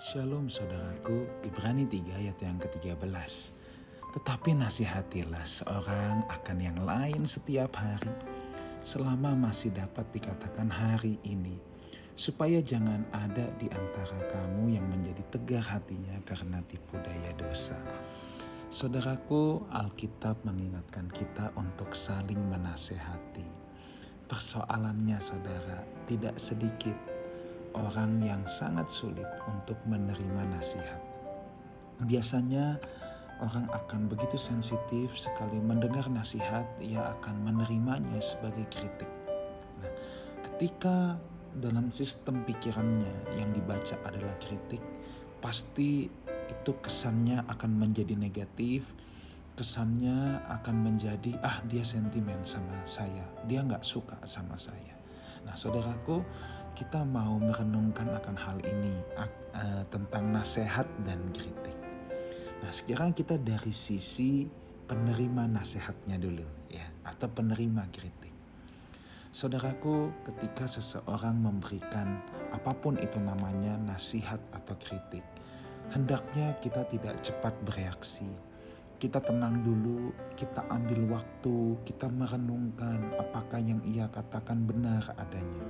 Shalom saudaraku, Ibrani 3 ayat yang ke-13. Tetapi nasihatilah seorang akan yang lain setiap hari, selama masih dapat dikatakan hari ini, supaya jangan ada di antara kamu yang menjadi tegar hatinya karena tipu daya dosa. Saudaraku, Alkitab mengingatkan kita untuk saling menasehati. Persoalannya saudara, tidak sedikit orang yang sangat sulit untuk menerima nasihat. Biasanya orang akan begitu sensitif sekali mendengar nasihat, ia akan menerimanya sebagai kritik. Nah, ketika dalam sistem pikirannya yang dibaca adalah kritik, pasti itu kesannya akan menjadi negatif, kesannya akan menjadi ah dia sentimen sama saya, dia nggak suka sama saya. Nah saudaraku, kita mau merenungkan akan hal ini uh, tentang nasihat dan kritik. Nah sekarang kita dari sisi penerima nasihatnya dulu ya atau penerima kritik. Saudaraku, ketika seseorang memberikan apa pun itu namanya nasihat atau kritik, hendaknya kita tidak cepat bereaksi. Kita tenang dulu, kita ambil waktu, kita merenungkan apakah yang ia katakan benar adanya.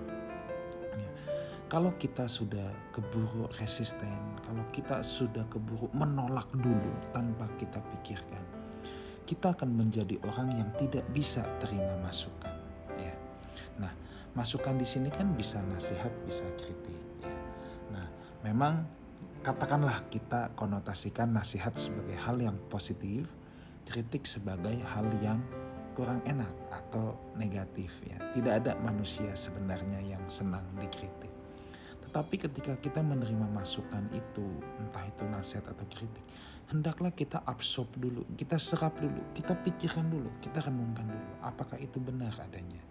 Kalau kita sudah keburu resisten, kalau kita sudah keburu menolak dulu tanpa kita pikirkan, kita akan menjadi orang yang tidak bisa terima masukan. Ya. Nah, masukan di sini kan bisa nasihat, bisa kritik. Ya. Nah, memang katakanlah kita konotasikan nasihat sebagai hal yang positif, kritik sebagai hal yang kurang enak atau negatif ya. Tidak ada manusia sebenarnya yang senang dikritik. Tetapi ketika kita menerima masukan itu, entah itu nasihat atau kritik, hendaklah kita absorb dulu, kita serap dulu, kita pikirkan dulu, kita renungkan dulu, apakah itu benar adanya.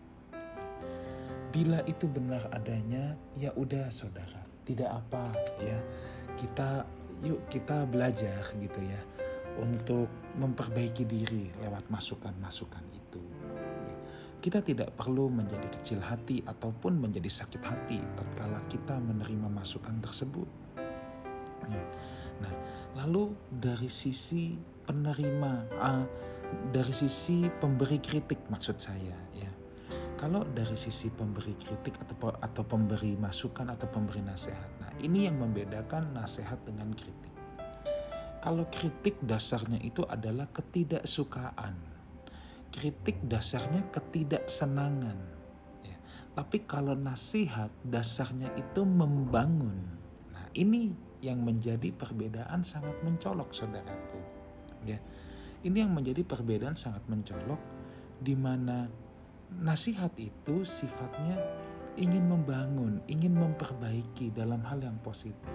Bila itu benar adanya, ya udah saudara, tidak apa ya. Kita yuk kita belajar gitu ya untuk memperbaiki diri lewat masukan-masukan itu. Kita tidak perlu menjadi kecil hati ataupun menjadi sakit hati tatkala kita menerima masukan tersebut. Ya. Nah, lalu dari sisi penerima, uh, dari sisi pemberi kritik maksud saya, ya. Kalau dari sisi pemberi kritik atau atau pemberi masukan atau pemberi nasihat, nah ini yang membedakan nasihat dengan kritik. Kalau kritik dasarnya itu adalah ketidaksukaan kritik dasarnya ketidaksenangan. Ya. Tapi kalau nasihat dasarnya itu membangun. Nah ini yang menjadi perbedaan sangat mencolok saudaraku. Ya. Ini yang menjadi perbedaan sangat mencolok di mana nasihat itu sifatnya ingin membangun, ingin memperbaiki dalam hal yang positif.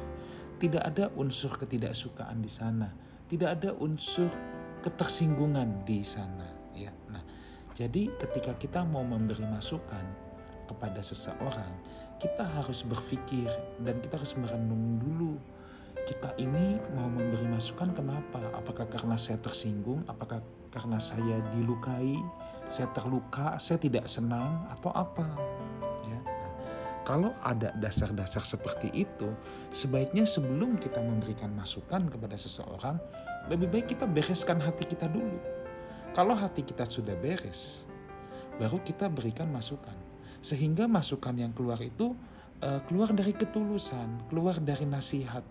Tidak ada unsur ketidaksukaan di sana, tidak ada unsur ketersinggungan di sana jadi ketika kita mau memberi masukan kepada seseorang, kita harus berpikir dan kita harus merenung dulu. Kita ini mau memberi masukan kenapa? Apakah karena saya tersinggung? Apakah karena saya dilukai? Saya terluka? Saya tidak senang? Atau apa? Ya. Nah, kalau ada dasar-dasar seperti itu, sebaiknya sebelum kita memberikan masukan kepada seseorang, lebih baik kita bereskan hati kita dulu kalau hati kita sudah beres, baru kita berikan masukan. Sehingga masukan yang keluar itu uh, keluar dari ketulusan, keluar dari nasihat,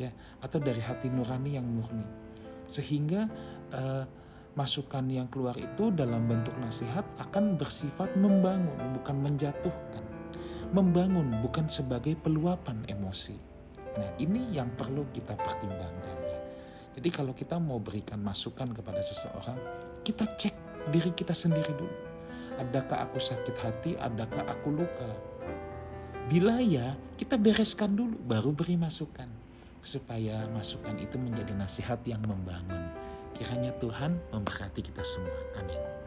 ya, atau dari hati nurani yang murni. Sehingga uh, masukan yang keluar itu dalam bentuk nasihat akan bersifat membangun, bukan menjatuhkan. Membangun bukan sebagai peluapan emosi. Nah, ini yang perlu kita pertimbangkan ya. Jadi kalau kita mau berikan masukan kepada seseorang, kita cek diri kita sendiri dulu. Adakah aku sakit hati, adakah aku luka? Bila ya, kita bereskan dulu, baru beri masukan. Supaya masukan itu menjadi nasihat yang membangun. Kiranya Tuhan memberkati kita semua. Amin.